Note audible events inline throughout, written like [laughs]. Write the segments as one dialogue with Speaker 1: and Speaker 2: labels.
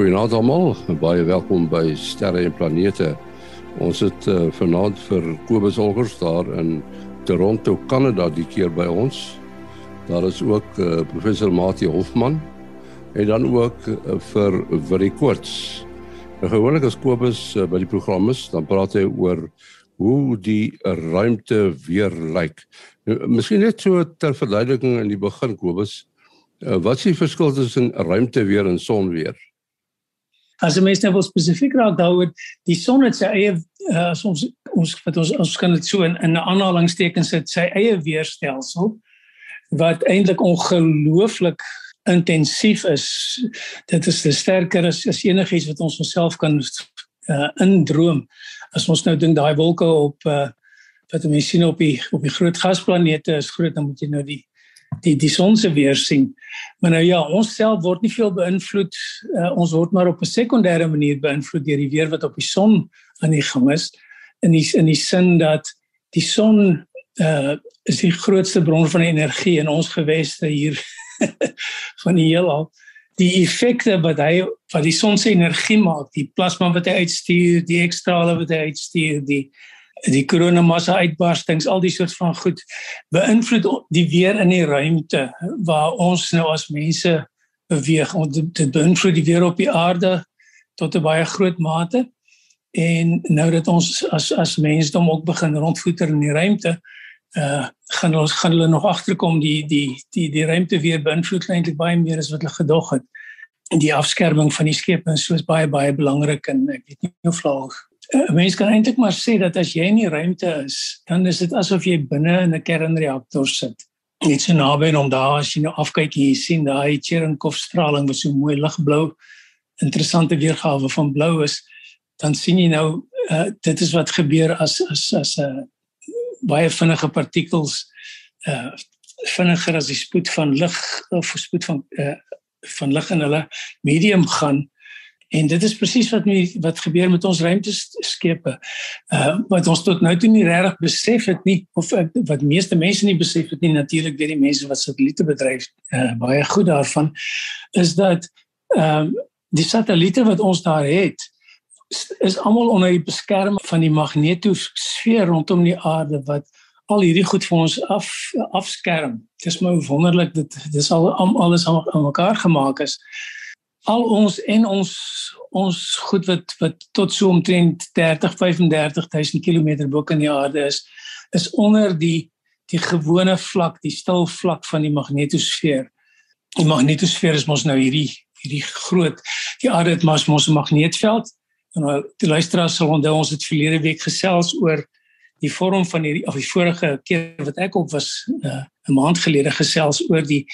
Speaker 1: Goeienaand almal, baie welkom by Sterre en Planete. Ons het uh, vanaand vir Kobus Olgers daar in Toronto, Kanada die keer by ons. Daar is ook uh, professor Mati Hofman en dan ook uh, vir Willie Koorts. Nou gewoonlik as Kobus uh, by die program is, dan praat hy oor hoe die ruimte weer lyk. Nou, miskien net so ter verduideliking in die begin Kobus, uh, wat is die verskil tussen ruimte weer en son weer?
Speaker 2: As jy mens nou wil spesifiek raak daaroor die son het sy eie uh, as ons ons wat ons ons kan dit so in in 'n aanhalingstekens sit sy eie weerstelsel wat eintlik ongelooflik intensief is. Dit is te sterker as as enigiets wat ons onsself kan uh, indroom. As ons nou dink daai wolke op uh, wat mense sien op die op die groot gasplanete is groot dan moet jy nou die die die son se weer sien. Maar nou ja, ons self word nie veel beïnvloed. Uh, ons word maar op 'n sekondêre manier beïnvloed deur die weer wat op die son aan die gang is. In die in die sin dat die son uh is die grootste bron van energie in ons geweste hier [laughs] van die heelal. Die effekte wat hy wat die son se energie maak, die plasma wat hy uitstuur, die ekstrale wat hy uitstuur, die die koronamassa uitbarstings al die soort van goed beïnvloed die weer in die ruimte waar ons nou as mense beweeg. Ons dit beïnvloed die weer op die aarde tot 'n baie groot mate. En nou dat ons as as mensdom ook begin rondvoeter in die ruimte uh gaan ons gaan hulle nog agterkom die die die die ruimte weer beïnvloed eintlik baie meer as wat hulle gedog het. En die afskerming van die skepe is soos baie baie belangrik en ek weet nie hoe vlaag 'n mens kan eintlik maar sê dat as jy in die ruimte is, dan is dit asof jy binne in 'n kernreaktor sit. Net so naby om daar as jy nou afkyk en jy sien daai Cherenkov straling wat so mooi ligblou interessante weergawe van blou is, dan sien jy nou uh, dit is wat gebeur as as as 'n uh, baie vinnige partikels uh vinniger as die spoed van lig of spoed van uh van lig in hulle medium gaan En dit is presies wat nu wat gebeur met ons ruimteskepe. Uh wat ons tot nou toe nie regtig besef het nie of uh, wat meeste mense nie besef het nie natuurlik deur die mense wat satelliete bedryf uh baie goed daarvan is dat ehm uh, die satelliete wat ons daar het is almal onder die beskerming van die magnetosfeer rondom die aarde wat al hierdie goed vir ons af afskerm. Dit is my wonderlik dit dis al alles aan mekaar gemaak is al ons en ons ons goed wat wat tot so omtrent 30 35000 km bo kan die aarde is is onder die die gewone vlak, die stil vlak van die magnetosfeer. Die magnetosfeer is mos nou hierdie hierdie groot die aarde het mos mos 'n magneetveld. En nou die luisteraars sal onthou ons het verlede week gesels oor die vorm van hierdie of die vorige keer wat ek op was uh, 'n maand gelede gesels oor die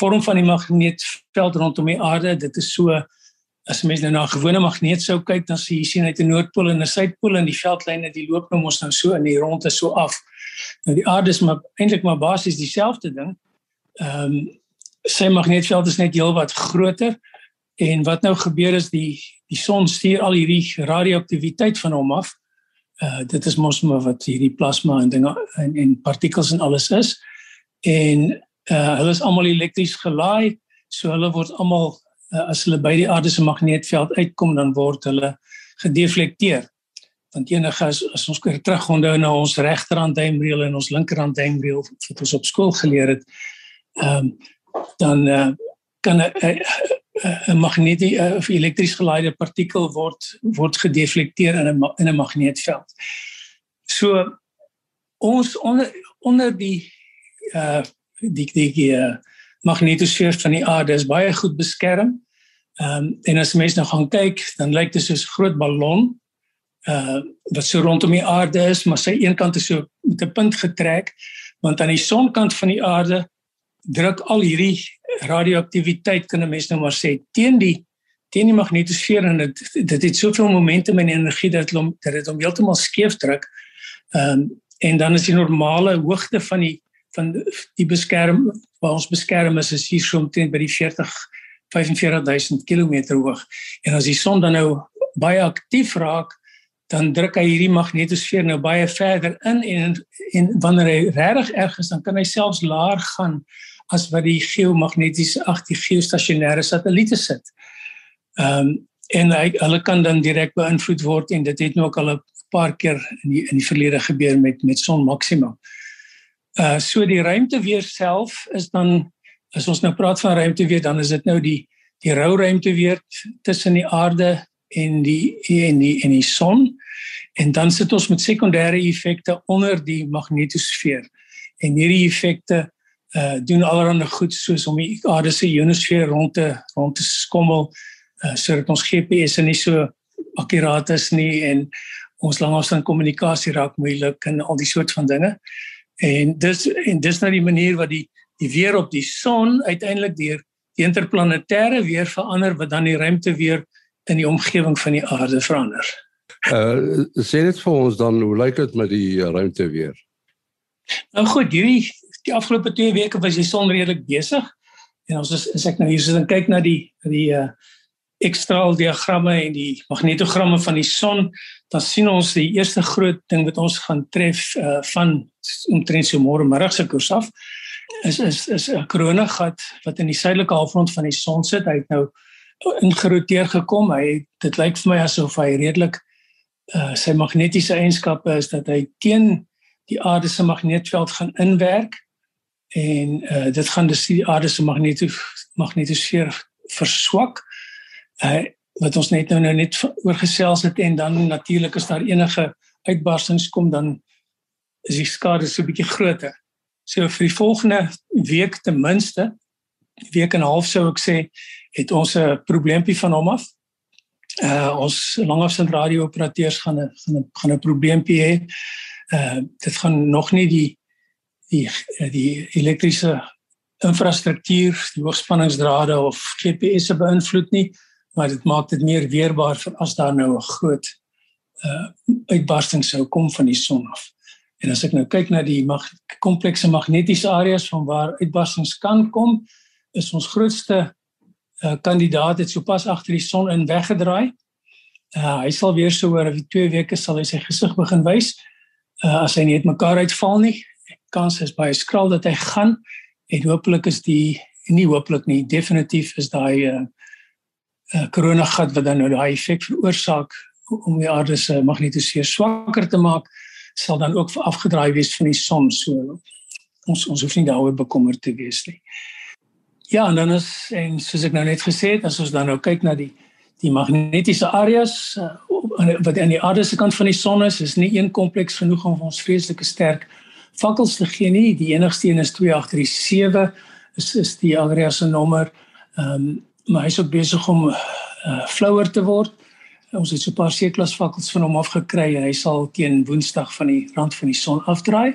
Speaker 2: vorm van die magneetveld rondom die aarde. Dit is so as mens nou na 'n gewone magneet sou kyk, dan sien jy sien uit 'n noordpool en 'n suidpool en die veldlyne die loop nou mos nou so in die ronde so af. Nou die aarde is maar eintlik maar basies dieselfde ding. Ehm um, sy magneetveld is net heelwat groter en wat nou gebeur is die die son stuur al hierdie radioaktiwiteit van hom af. Uh dit is mos maar wat hierdie plasma en dinge en, en partikels en alles is. En uh hulle is almal elektries gelaai so hulle word almal uh, as hulle by die aarde se magneetveld uitkom dan word hulle gedeflekteer. Want enige as, as ons kyk terug onthou na ons regterhand duimreël en ons linkerhand duimreël wat ons op skool geleer het ehm um, dan uh, kan 'n 'n magnetie of elektries gelaaide partikel word word gedeflekteer in 'n in 'n magneetveld. So ons onder onder die uh die die, uh, magnetosfeer van die aarde is baie goed beskerm. Ehm um, en as mense nou gaan kyk, dan lyk dit soos 'n groot ballon uh wat so rondom die aarde is, maar sy een kant is so met 'n punt getrek, want aan die sonkant van die aarde druk al hierdie radioaktiwiteit kan 'n mens nou maar sê teen die teen die magnetosfeer en dit dit het soveel momentum en energie dat hom dat dit hom heeltemal skeef druk. Ehm um, en dan is die normale hoogte van die van die beskerm waar ons beskerm is is hier so omtrent by die 40 45000 km hoog. En as die son dan nou baie aktief raak, dan druk hy hierdie magnetosfeer nou baie verder in en en wanneer hy regtig erg is, dan kan hy selfs laer gaan as wat die geomagnetiese ag die geostasionêre satelliete sit. Ehm um, en hy, hulle kan dan direk beïnvloed word en dit het nou ook al 'n paar keer in die in die verlede gebeur met met son maksimum. Uh so die ruimte weer self is dan as ons nou praat van ruimte weer dan is dit nou die die rou ruimte weer tussen die aarde en die en die en die son en dan sit ons met sekondêre effekte onder die magnetosfeer en hierdie effekte uh doen allerlei goed soos om die aarde se ionosfeer rond te rond te skommel uh sodat ons GPS nie so akkuraat is nie en ons langafstand kommunikasie raak moeilik en al die soort van dinge. En dis en dis nou die manier wat die die weer op die son uiteindelik deur die interplanetêre weer verander wat dan die ruimte weer in die omgewing van die aarde verander.
Speaker 1: Uh sê dit vir ons dan hoe lyk dit met die ruimte weer?
Speaker 2: Nou goed, hierdie die afgelope 2 weke was die son redelik besig. En ons is, is ek nou hier so dan kyk na die die uh ekstraal diagramme en die magnetogramme van die son, dan sien ons die eerste groot ding wat ons gaan tref uh van omtrent so môre middag se koers af is is is 'n koronagat wat in die suidelike halfrond van die son sit. Hy het nou ingeroteer gekom. Hy dit lyk vir my asof hy redelik uh sy magnetiese eienskappe is dat hy teen die aarde se magnetveld gaan inwerk en uh dit gaan dus die aarde se magnetosfeer verswak. Uh wat ons net nou nou net oorgesels het en dan natuurlik as daar enige uitbarstings kom dan is die skade so 'n bietjie groter. So vir die volgende week ten minste week en 'n half sou ek sê het ons 'n probleempie van hom af. Uh ons langafstand radio-operateurs gaan 'n gaan 'n gaan 'n probleempie hê. Uh dit gaan nog nie die die die elektriese infrastruktuur, die hoogspanningsdrade of GPS se beïnvloed nie, maar dit maak dit meer weerbaar vir as daar nou 'n groot uh uitbarsting sou kom van die son af. En as ek nou kyk na die mag, komplekse magnetiese areas van waar uitbarstings kan kom, is ons grootste uh, kandidaat het sopas agter die son in weggedraai. Uh, hy sal weer so oor 2 weke sal hy sy gesig begin wys. Uh, as hy nie uitmekaar uitval nie, kans is baie skraal dat hy gaan en hopelik is die nie hopelik nie, definitief is daai uh, uh, koronagat wat dan nou daai effek veroorsaak om die aarde se magnetosfeer swakker te maak, sal dan ook afgedraai wees van die son so. Ons ons hoef nie daaroor bekommerd te wees nie. Ja, en dan is en soos ek nou net gesê het, as ons dan nou kyk na die die magnetiese areas uh, wat aan die aarde se kant van die son is, is nie een kompleks genoeg om ons vreeslike sterk fakkels te gee nie. Die enigste een is 2837 is is die area se nommer. Ehm um, maar hy's ook besig om uh, flouer te word. Ons het so 'n paar C-klas fakkels van hom afgekry en hy sal teen Woensdag van die rand van die son afdraai.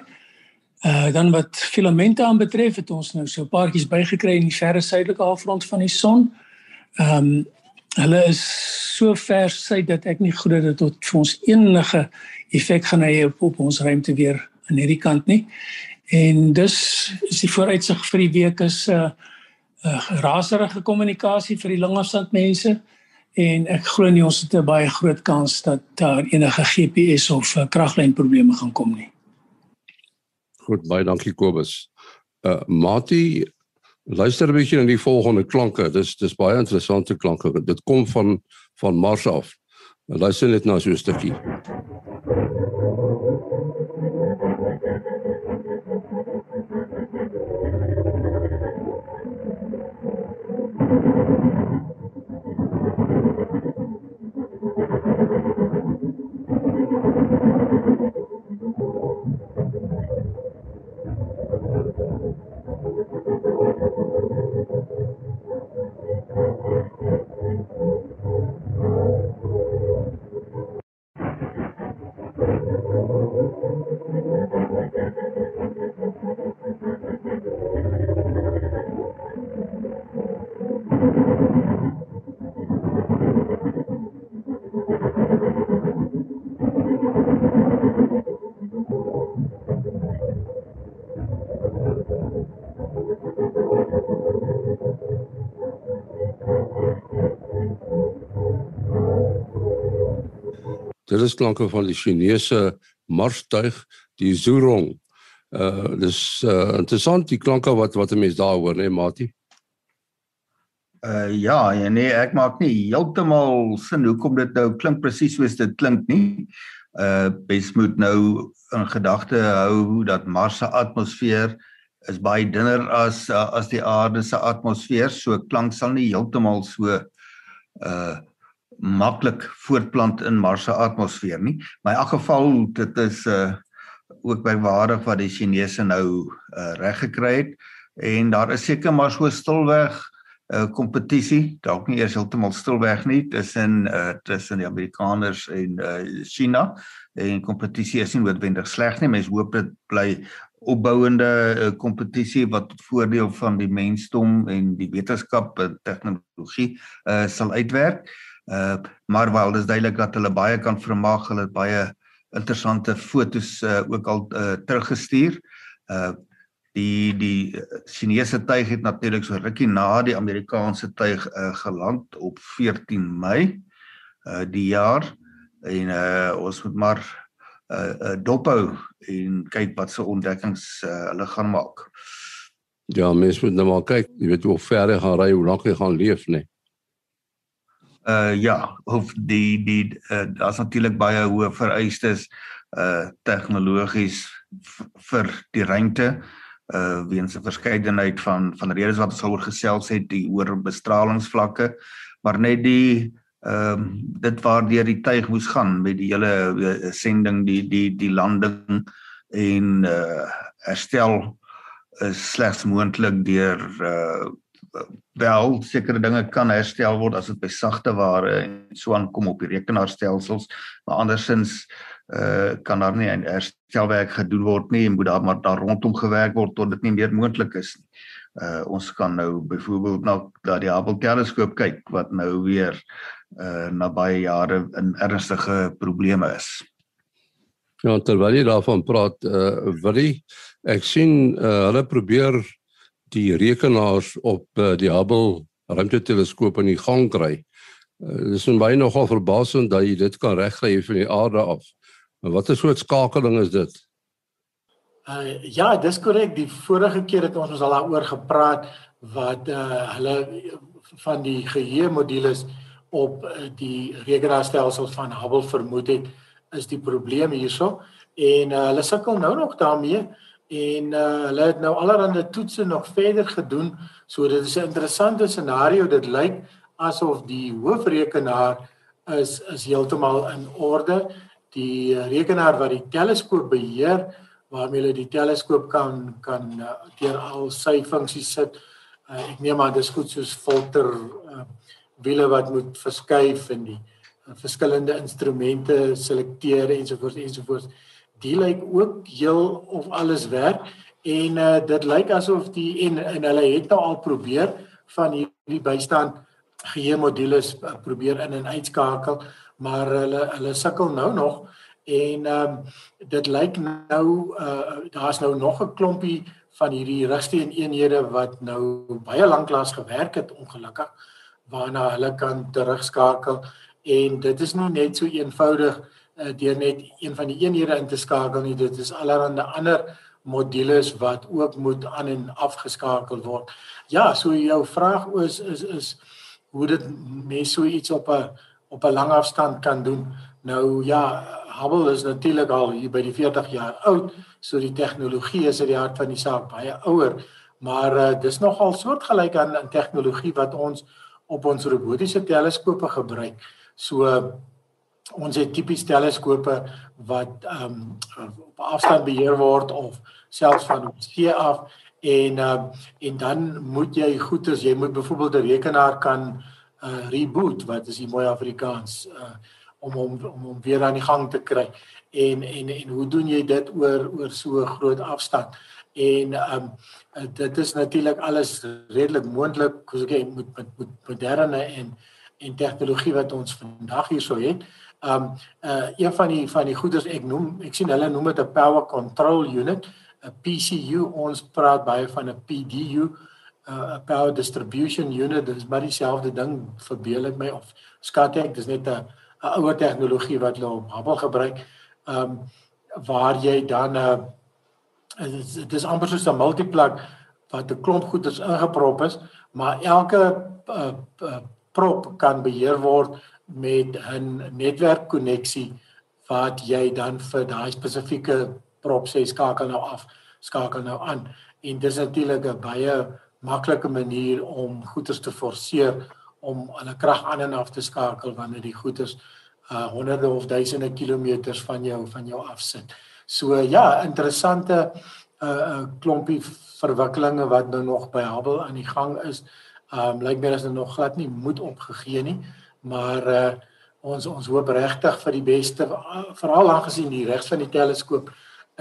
Speaker 2: Uh dan wat filamente aanbetref het ons nou so 'n paartjies bygekry in die verre suidelike halfrond van die son. Ehm um, hulle is so ver suid dat ek nie glo dit vir ons enige effek gaan hê op, op ons ruimte weer aan hierdie kant nie. En dus is die vooruitsig vir die week is uh, uh, raserige kommunikasie vir die langafstand mense en ek glo nie ons het 'n baie groot kans dat daar enige GPS of uh, kraglyn probleme gaan kom nie.
Speaker 1: Goed, baie dankie Kobus. Uh Mati, luister 'n bietjie na die volgende klanke. Dis dis baie interessante klanke. Dit kom van van Mars af. Luister net na so 'n stukkie. Dit is klanke van die Chinese marstuig, die zhurong. Uh dis uh interessant die klanke wat wat 'n mens daar hoor, né, Mati?
Speaker 3: Uh ja, ja, nee, ek maak nie heeltemal sin hoekom dit nou klink presies soos dit klink nie. Uh mens moet nou in gedagte hou dat Mars se atmosfeer is baie dunner as uh, as die aarde se atmosfeer, so klank sal nie heeltemal so uh maklik voortplant in Mars se atmosfeer nie. Maar in elk geval dit is uh ook by waardig wat die Chinese nou uh reg gekry het en daar is seker maar so stilweg 'n uh, kompetisie, dalk nie eers heeltemal stilweg nie tussen uh tussen die Amerikaners en uh China. En kompetisie is nie noodwendig sleg nie. Mense hoop dit bly opbouende uh, kompetisie wat tot voordeel van die mensdom en die wetenskap en tegnologie uh sal uitwerk. Uh maar wel dis duidelik dat hulle baie kan vermag, hulle het baie interessante fotos uh ook al uh, teruggestuur. Uh die die Chinese tuig het natuurlik so rukkie na die Amerikaanse tuig uh, geland op 14 Mei uh die jaar en uh ons moet maar uh, uh dophou en kyk wat se ontdekkings uh, hulle gaan maak.
Speaker 1: Ja, mens moet nou maar kyk, jy weet hoe ver hy gaan ry, hoe lank hy gaan leef, nee.
Speaker 3: Uh ja, of die die uh, daar's natuurlik baie hoë vereistes uh tegnologies vir die ruimte uh weens 'n verskeidenheid van van redes wat ons oor gesels het, die oor bestralingsvlakke, maar net die ehm um, dit waardeur die tuig moes gaan met die hele sending die die die landing en uh herstel is slegs moontlik deur uh wel sekere dinge kan herstel word as dit by sagte ware en so aankom op die rekenaarstelsels maar andersins uh kan daar nie 'n herstelwerk gedoen word nie en moet daar maar daar rondom gewerk word tot dit nie meer moontlik is nie. Uh ons kan nou byvoorbeeld na daardie Hubble teleskoop kyk wat nou weer uh na baie jare in ernstige probleme is.
Speaker 1: Ja, terwyl jy daarvan praat, uh Willie, ek sien uh hulle probeer die rekenaars op uh, die Hubble ruimteteleskoop in die gang kry. Uh, dis baie nogal verbasend dat jy dit kan regkry van die aarde af. Maar wat 'n soort skakeling is dit?
Speaker 4: Uh ja, dis korrek. Die vorige keer het ons ons al daaroor gepraat wat uh hulle van die geheue modules op uh, die rekenaarstelsels van Hubble vermoed het is die probleem hierso en uh, hulle sukkel nou nog daarmee en uh, hulle het nou allerlei toetse nog verder gedoen so dit is 'n interessante scenario dit lyk asof die hoofrekenaar is is heeltemal in orde die rekenaar wat die teleskoop beheer waarmee hulle die teleskoop kan kan uh, deur al sy funksies sit. Uh, ek neem aan dis goed soos filter uh, wiele wat moet verskuif en die uh, verskillende instrumente selekteer ensovoorts ensovoorts. Die lyk ook heel of alles werk en uh, dit lyk asof die en en hulle het nou al probeer van hierdie bystand geheue modules uh, probeer in en uitskakel maar hulle hulle sukkel nou nog en um, dit lyk nou uh daar's nou nog 'n klompie van hierdie rigsteen eenhede wat nou baie lanklaas gewerk het ongelukkig waarna hulle kan terugskakel en dit is nie net so eenvoudig uh, deur net een van die eenhede in te skakel nie dit is allerlei ander modules wat ook moet aan en afgeskakel word. Ja, so jou vraag is is is hoe dit mense so iets op 'n op 'n lang afstand kan doen. Nou ja, Hubble is natuurlik al hier by die 40 jaar oud, so die tegnologie is uit die hart van die saak baie ouer, maar uh, dis nogal soortgelyk aan aan tegnologie wat ons op ons robotiese teleskope gebruik. So uh, ons het tipies teleskope wat ehm um, op afstand beheer word of selfs van op see af en uh, en dan moet jy goed as jy moet byvoorbeeld 'n rekenaar kan uh, reboot wat is die mooi Afrikaans uh, om hom om hom weer aan die gang te kry en en en hoe doen jy dit oor oor so 'n groot afstand en ehm um, dit is natuurlik alles redelik moontlik soos ek met met met moderne en en tegnologie wat ons vandag hierso het. Ehm um, uh een van die van die goeders ek noem ek sien hulle noem dit 'n power control unit, 'n PCU. Ons praat baie van 'n PDU, 'n uh, power distribution unit. Dit is maar dieselfde ding verbeel ek my of skat ek dis net 'n 'n ouer tegnologie wat hulle op Hubble gebruik. Ehm um, waar jy dan 'n uh, dit is amper soos 'n multiplug wat 'n klomp goeders ingeprop is, maar elke uh, uh, prop kan beheer word met 'n netwerkkonneksie wat jy dan vir daai spesifieke prop sê skakel nou af, skakel nou aan. En dis natuurlik 'n baie maklike manier om goederes te forceer om hulle krag aan en af te skakel wanneer die goederes uh honderde of duisende kilometers van jou van jou afsit. So ja, interessante uh, uh klompie verwikkelinge wat nou nog by Hubble aan die gang is. Um lyk my as hulle nog glad nie moed opgegee nie, maar uh ons ons hoop regtig vir die beste veral aangesien die regs van die teleskoop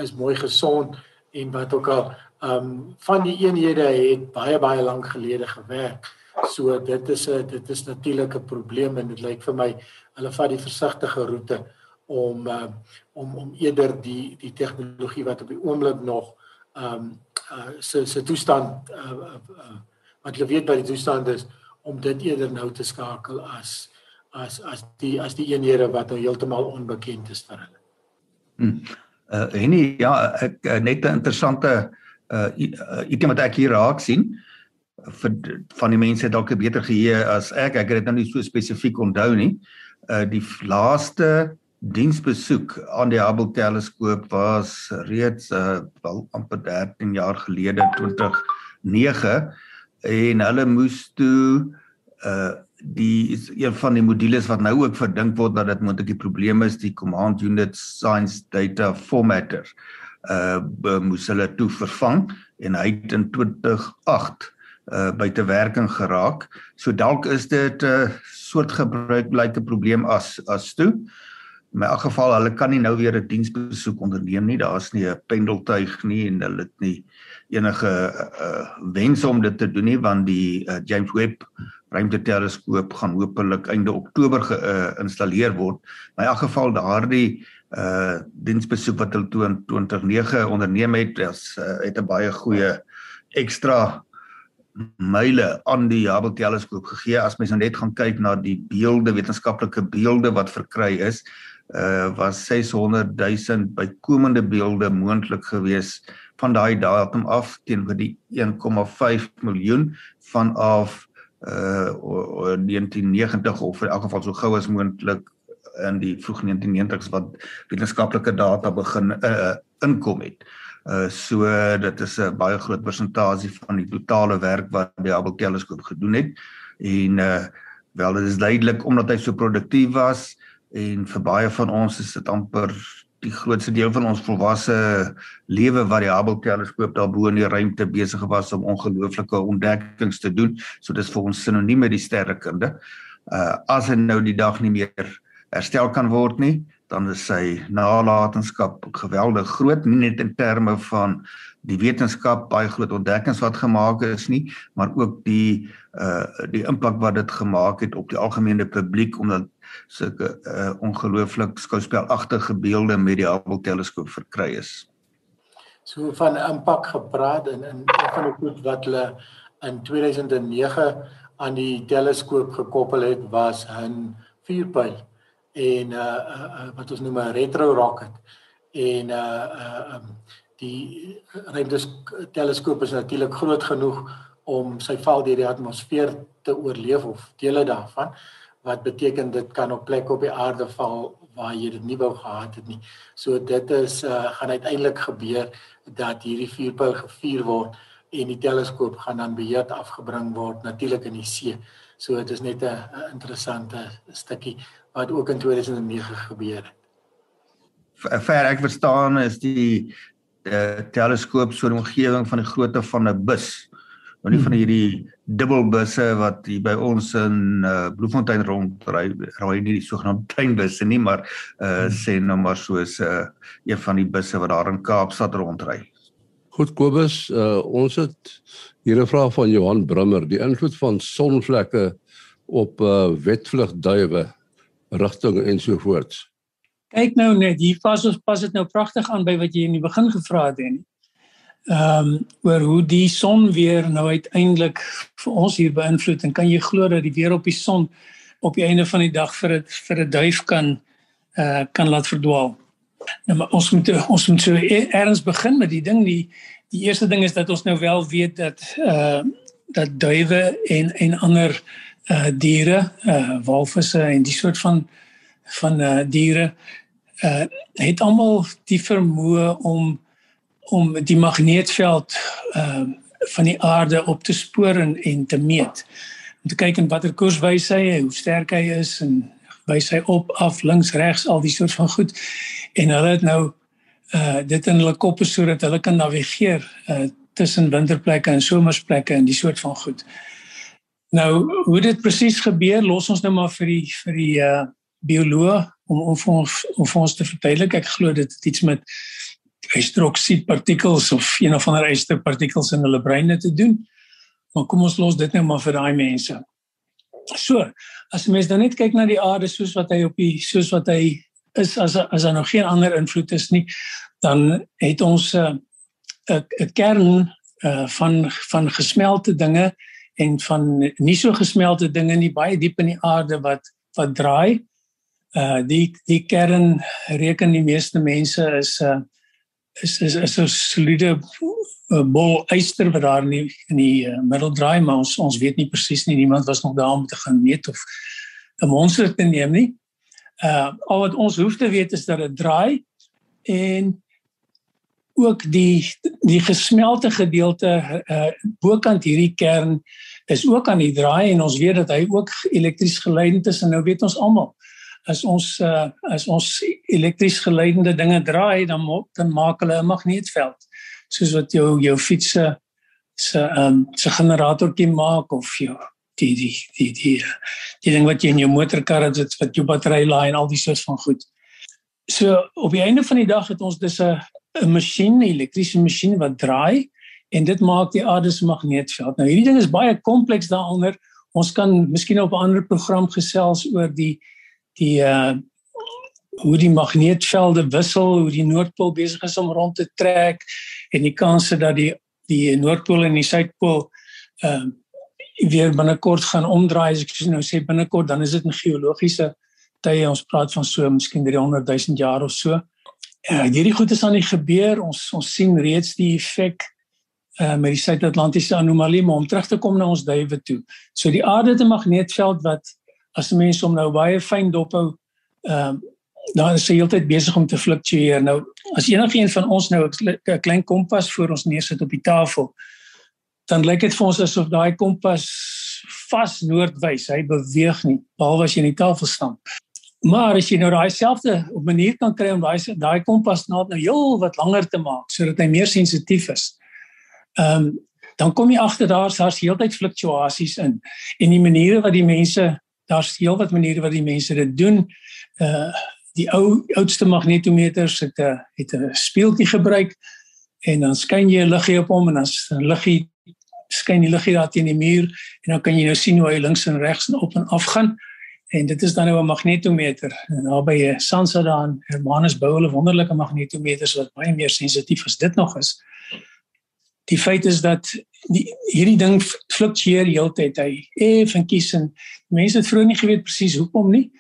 Speaker 4: is mooi gesond en wat ook al um van die eenhede het baie baie lank gelede gewerk. So dit is 'n dit is natuurlik 'n probleem en dit lyk vir my hulle vat die versigtige roete om uh, om om eerder die die tegnologie wat op die oomblik nog um uh, se se toestand uh, uh, uh, wat jy weet by die toestand is om dit eerder nou te skakel as as as die as die eenhede wat nou heeltemal onbekend is vir hulle.
Speaker 3: Hmm. Uh en ja, ek net 'n interessante uh item wat ek hier raak sien vir van die mense dalk beter geheue as ek ek het dit nou nie so spesifiek onthou nie uh die laaste diensbesoek aan die Hubble teleskoop was reeds uh wel amper 13 jaar gelede 2009 en hulle moes toe uh die is een van die modules wat nou ook verdink word dat dit moontlik die probleem is die command unit science data formatter uh moes hulle toe vervang en hy het in 2008 uh buite werking geraak. So dalk is dit 'n uh, soort gebruikelyke probleem as as toe. In my geval hulle kan nie nou weer 'n diensbesoek onderneem nie. Daar's nie 'n pendeltuig nie en hulle het nie enige uh wens om dit te doen nie want die uh, James Webb ruimteteleskoop gaan hopelik einde Oktober geïnstalleer uh, word. In my geval daardie uh diensbesoek wat hulle toe in 2009 onderneem het, is uh, het 'n baie goeie ekstra myle aan die Hubble teleskoop gegee. As mens nou net gaan kyk na die beelde, wetenskaplike beelde wat verkry is, uh was 600 000 bykomende beelde moontlik gewees van daai datum af teenoor die 1,5 miljoen vanaf uh 1990 of in elk geval so gou as moontlik in die vroeg 1990s wat wetenskaplike data begin uh, inkom het. Uh so dit is 'n baie groot persentasie van die totale werk wat die Hubble teleskoop gedoen het en uh wel dit is duidelik omdat hy so produktief was en vir baie van ons is dit amper die grootste deel van ons volwasse lewe wat die Hubble teleskoop daarbo in die ruimte besig was om ongelooflike ontdekkings te doen. So dis vir ons sinoniem met die sterrekunde. Uh as hy nou die dag nie meer herstel kan word nie, dan is sy nalatenskap geweldig groot, nie net in terme van die wetenskap baie groot ontdekkings wat gemaak is nie, maar ook die uh die impak wat dit gemaak het op die algemene publiek omdat sulke uh ongelooflik skouspelagtige beelde met die Hubble teleskoop verkry is.
Speaker 4: So van impak gepraat en in van die goed wat hulle in 2009 aan die teleskoop gekoppel het was 'n vuurpyl en uh, uh, uh wat ons noem 'n retro rocket en uh uh um, die ruimte teleskoop is natuurlik groot genoeg om sy val deur die atmosfeer te oorleef of dele daarvan wat beteken dit kan op plek op die aarde val waar jy dit nie wou gehad het nie. So dit is uh gaan uiteindelik gebeur dat hierdie vuurpyl gevuur word en die teleskoop gaan dan beheer afgebring word natuurlik in die see. So dit is net 'n interessante stukkie wat ook in 2009 gebeur het.
Speaker 3: Ver ek verstaan is die die teleskoop so 'n omgewing van die grootte van 'n bus. Nou nie van hmm. hierdie dubbelbusse wat hier by ons in uh, Bloemfontein rondry, raai nie die sogenaamde treinbusse nie, maar uh hmm. sê nou maar soos uh, een van die busse wat daar in Kaapstad rondry.
Speaker 1: Goed Kobus, uh, ons het hier 'n vraag van Johan Brummer, die invloed van sonvlekke op uh, wetvlugduwe rigting ensovoorts.
Speaker 2: Kyk nou net, hier pas ons pas dit nou pragtig aan by wat jy in die begin gevra het en ehm um, oor hoe die son weer nou uiteindelik vir ons hier beïnvloed en kan jy glo dat die weer op die son op die einde van die dag vir dit vir 'n duif kan eh uh, kan laat verdwaal. Nou maar ons moet ons moet so e-, erns begin met die ding die die eerste ding is dat ons nou wel weet dat eh uh, dat duwe en en ander uh diere, uh walvisse en die soort van van uh diere uh het almal die vermoë om om die magneetveld uh van die aarde op te spoor en, en te meet. Om te kyk in watter koers wys hy, hoe sterk hy is en wys hy op, af, links, regs, al die soort van goed. En hulle het nou uh dit in hulle koppe sodat hulle kan navigeer uh tussen winterplekke en somersplekke en die soort van goed. Nou hoe dit presies gebeur, los ons nou maar vir die vir die uh bioloog om om vir ons om vir ons te verduidelik. Ek glo dit het iets met hydroksied partikels of een of ander yster partikels in hulle breine te doen. Maar kom ons los dit nou maar vir daai mense. So, as jy mens dan net kyk na die aarde soos wat hy op die soos wat hy is as as daar nog geen ander invloed is nie, dan het ons 'n uh, 'n kern uh, van van gesmelte dinge en van nie so gesmelte dinge nie baie diep in die aarde wat wat draai. Uh die die kern reken die meeste mense is uh is is is 'n soliede uh, bol yster wat daar in die, in die uh, middel draai maar ons ons weet nie presies nie niemand was nog daar om te gaan meet of 'n monster te neem nie. Uh al wat ons hoef te weet is dat dit draai en ook die die gesmelte gedeelte uh bokant hierdie kern is ook aan die draai en ons weet dat hy ook elektries geleidend is en nou weet ons almal as ons uh, as ons elektries geleidende dinge draai dan dan maak hulle 'n magneetveld soos wat jou jou fiets se se ehm um, se generatorkie maak of jou die die die die die ding wat jy in jou motorkar het wat jou battery laai en al die soort van goed. So op die einde van die dag het ons dus 'n 'n masjien, 'n elektriese masjien wat draai en dit maak die aarde se magneetveld. Nou hierdie ding is baie kompleks daaronder. Ons kan miskien op 'n ander program gesels oor die die uh hoe die magneetvelde wissel, hoe die noordpool besig is om rond te trek en die kanse dat die die noordpool en die suidpool uh weer binnekort gaan omdraai as ek nou sê binnekort dan is dit 'n geologiese tye ons praat van so miskien 300 000 jaar of so. Uh hierdie goed is aan die gebeur. Ons ons sien reeds die effek uh met die Suid-Atlantiese anomalie maar om terug te kom na ons duiwe toe. So die aarde het 'n magneetveld wat as mense om nou baie fyn dophou ehm uh, dan is hy heeltyd besig om te fluktueer. Nou as enigiemand van ons nou 'n klein kompas voor ons neersit op die tafel, dan lyk dit vir ons asof daai kompas vas noordwys. Hy beweeg nie behalwe as jy in die tafel staan. Maar as jy nou daai selfde op manier kan kry om daai daai kompas nou nou heel wat langer te maak sodat hy meer sensitief is. Ehm um, dan kom jy agter daar's daar's heeltyd fluktuasies in en die maniere wat die mense daar's heel wat maniere wat die mense dit doen. Uh die ou oudste magnetometers het 'n het 'n speeltjie gebruik en dan skyn jy 'n liggie op hom en dan liggie skyn die liggie daar teen die muur en dan kan jy nou sien hoe hy links en regs en op en af gaan. En dit is dan nou 'n magnetometer. En daar by Sansa daan, Hermanus bou hulle wonderlike magnetometers wat baie meer sensitief as dit nog is. Die feit is dat die hierdie ding fluktueer heeltyd hy effentjies en mense het vroeër nie geweet presies hoekom nie.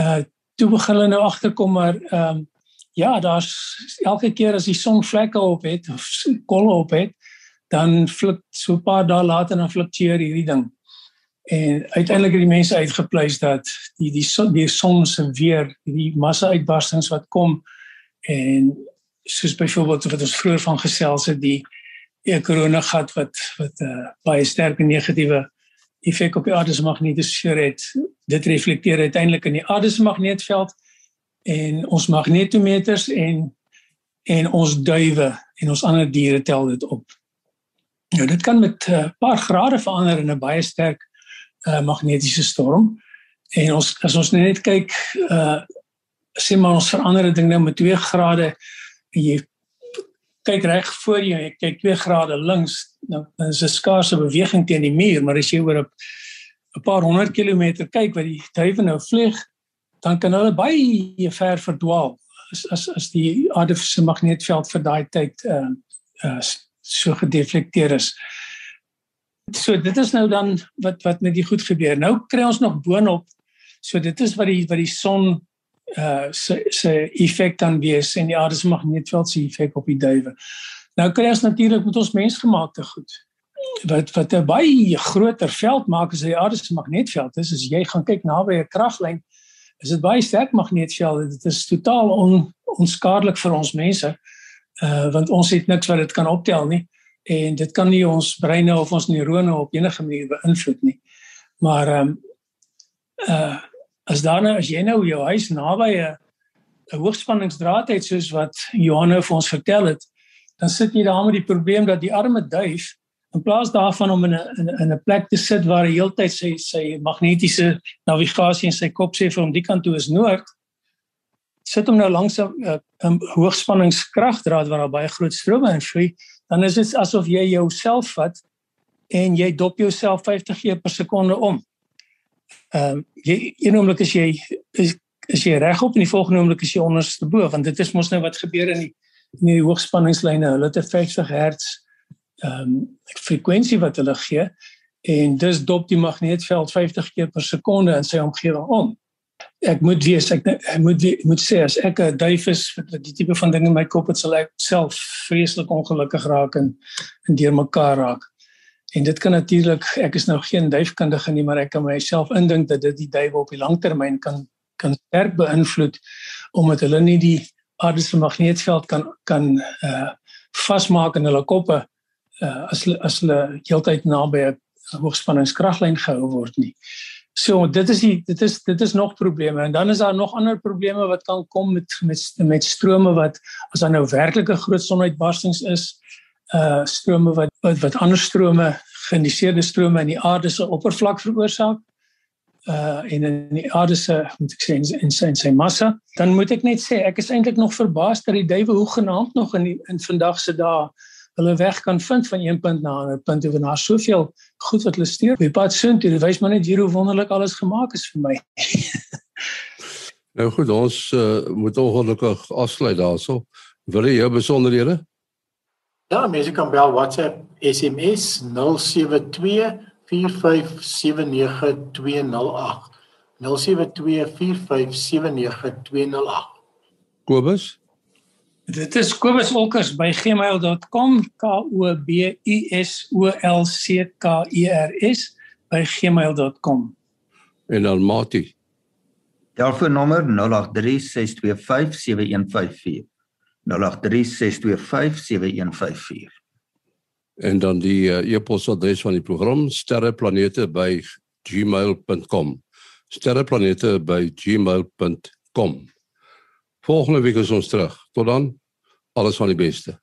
Speaker 2: Uh toe begin hulle nou agterkom maar ehm um, ja, daar's elke keer as die son vlekke op het of kolle op het, dan fluk so 'n paar dae later dan fluktueer hierdie ding. En uiteindelik het die mense uitgepleis dat die die son die son se weer die massa uitbarstings wat kom en soos byvoorbeeld wat ons vroeër van gesels het die 'n korona gat wat wat 'n uh, eh, baie sterk negatiewe effek op die aarde se magnetosfeer het. Dit reflekteer uiteindelik in die aarde se magneetveld en ons magnetometers en en ons duwe en ons ander diere tel dit op. Nou dit kan met 'n uh, paar grade verander in 'n baie sterk uh, magnetiese storm. En ons as ons net kyk uh sê maar ons verander 'n ding nou met 2 grade en jy kyk reg voor jou, jy kyk 2 grade links, nou dan is 'n skaarse beweging teen die muur, maar as jy oor 'n 'n paar honderd kilometer kyk wat die duwe nou vlieg, dan kan hulle baie ver verdwaal as as as die aarde se magneetveld vir daai tyd uh uh so gedeflekteer is. So dit is nou dan wat wat met die goed gebeur. Nou kry ons nog boonop so dit is wat die wat die son uh se se effek dan wees en die aarde se magneetveld se effek op die duwe. Nou kry ons natuurlik met ons mensgemaakte goed. wat wat 'n baie groter veld maak as die aarde se magnetveld is. As jy gaan kyk naby 'n kraglyn, is dit baie sterk magnetveld. Dit is totaal on, onskadelik vir ons mense. Uh want ons het niks wat dit kan optel nie en dit kan nie ons breine of ons neurone op enige manier beïnvloed nie. Maar ehm um, uh as nou as jy nou jou huis naby 'n 'n hoogspanningsdraad het soos wat Johanne vir ons vertel het, dan sit jy daar met die probleem dat die arme duif in plaas daarvan om in 'n in 'n plek te sit waar hy heeltyd sy sy magnetiese navigasie in sy kop sê vir hom die kant toe is noord, sit hom nou langs 'n 'n hoogspanningskragdraad waar daar baie groot strome invloei, dan is dit asof jy jouself vat en jy dop jouself 50 keer per sekonde om. Ehm um, jy een oomblik as jy is, is jy regop en die volgende oomblik is jy onderste bo want dit is mos nou wat gebeur in die in die hoogspanningslyne. Hulle het 'n 50 Hz ehm um, frekwensie wat hulle gee en dis dop die magneetveld 50 keer per sekonde in sy omgewing om. Ek moet wees ek, ek moet ek moet sê as ek 'n duif is met die tipe van ding in my kop het sal ek self vreeslik ongelukkig raak en en deurmekaar raak. En dit kan natuurlik ek is nou geen duifkundige nie maar ek kan myself indink dat dit die duwe op die langtermyn kan kan sterk beïnvloed omdat hulle nie die aardse magneetveld kan kan uh vasmaak in hulle koppe uh as as hulle heeltyd naby 'n hoogspanningskraglyn gehou word nie. So dit is die dit is dit is nog probleme en dan is daar nog ander probleme wat kan kom met met met strome wat as daar nou werklike groot sonuitbarstings is uh strome wat wat, wat ander strome geïndiseerde strome in die aarde se oppervlak veroorsaak. Uh en in die aarde se moet ek sê in sy in sy massa. Dan moet ek net sê ek is eintlik nog verbaas dat die duwe hoe genaamd nog in die, in vandag se dae hulle weg kan vind van een punt na 'n ander punt en daar soveel goed wat hulle steur op pad soheen dit wys maar net hier hoe wonderlik alles gemaak is vir my. [laughs]
Speaker 1: Nou goed ons uh, moet ongelukkig afsluit daarso. Wil jy jou besonderhede
Speaker 4: Ja mense kan bel WhatsApp SMS 072 0724579208
Speaker 1: Kobus?
Speaker 2: Dit is Kobus Olkers by gmail.com K O B U S O L C K E R S by gmail.com
Speaker 1: En dan Mati.
Speaker 3: Telefoonnommer 0836257154 0836257154
Speaker 1: en dan die uh, e-posadres van die program sterreplanete@gmail.com sterreplanete@gmail.com Volgende week is ons terug. Tot dan. Alles van die beste.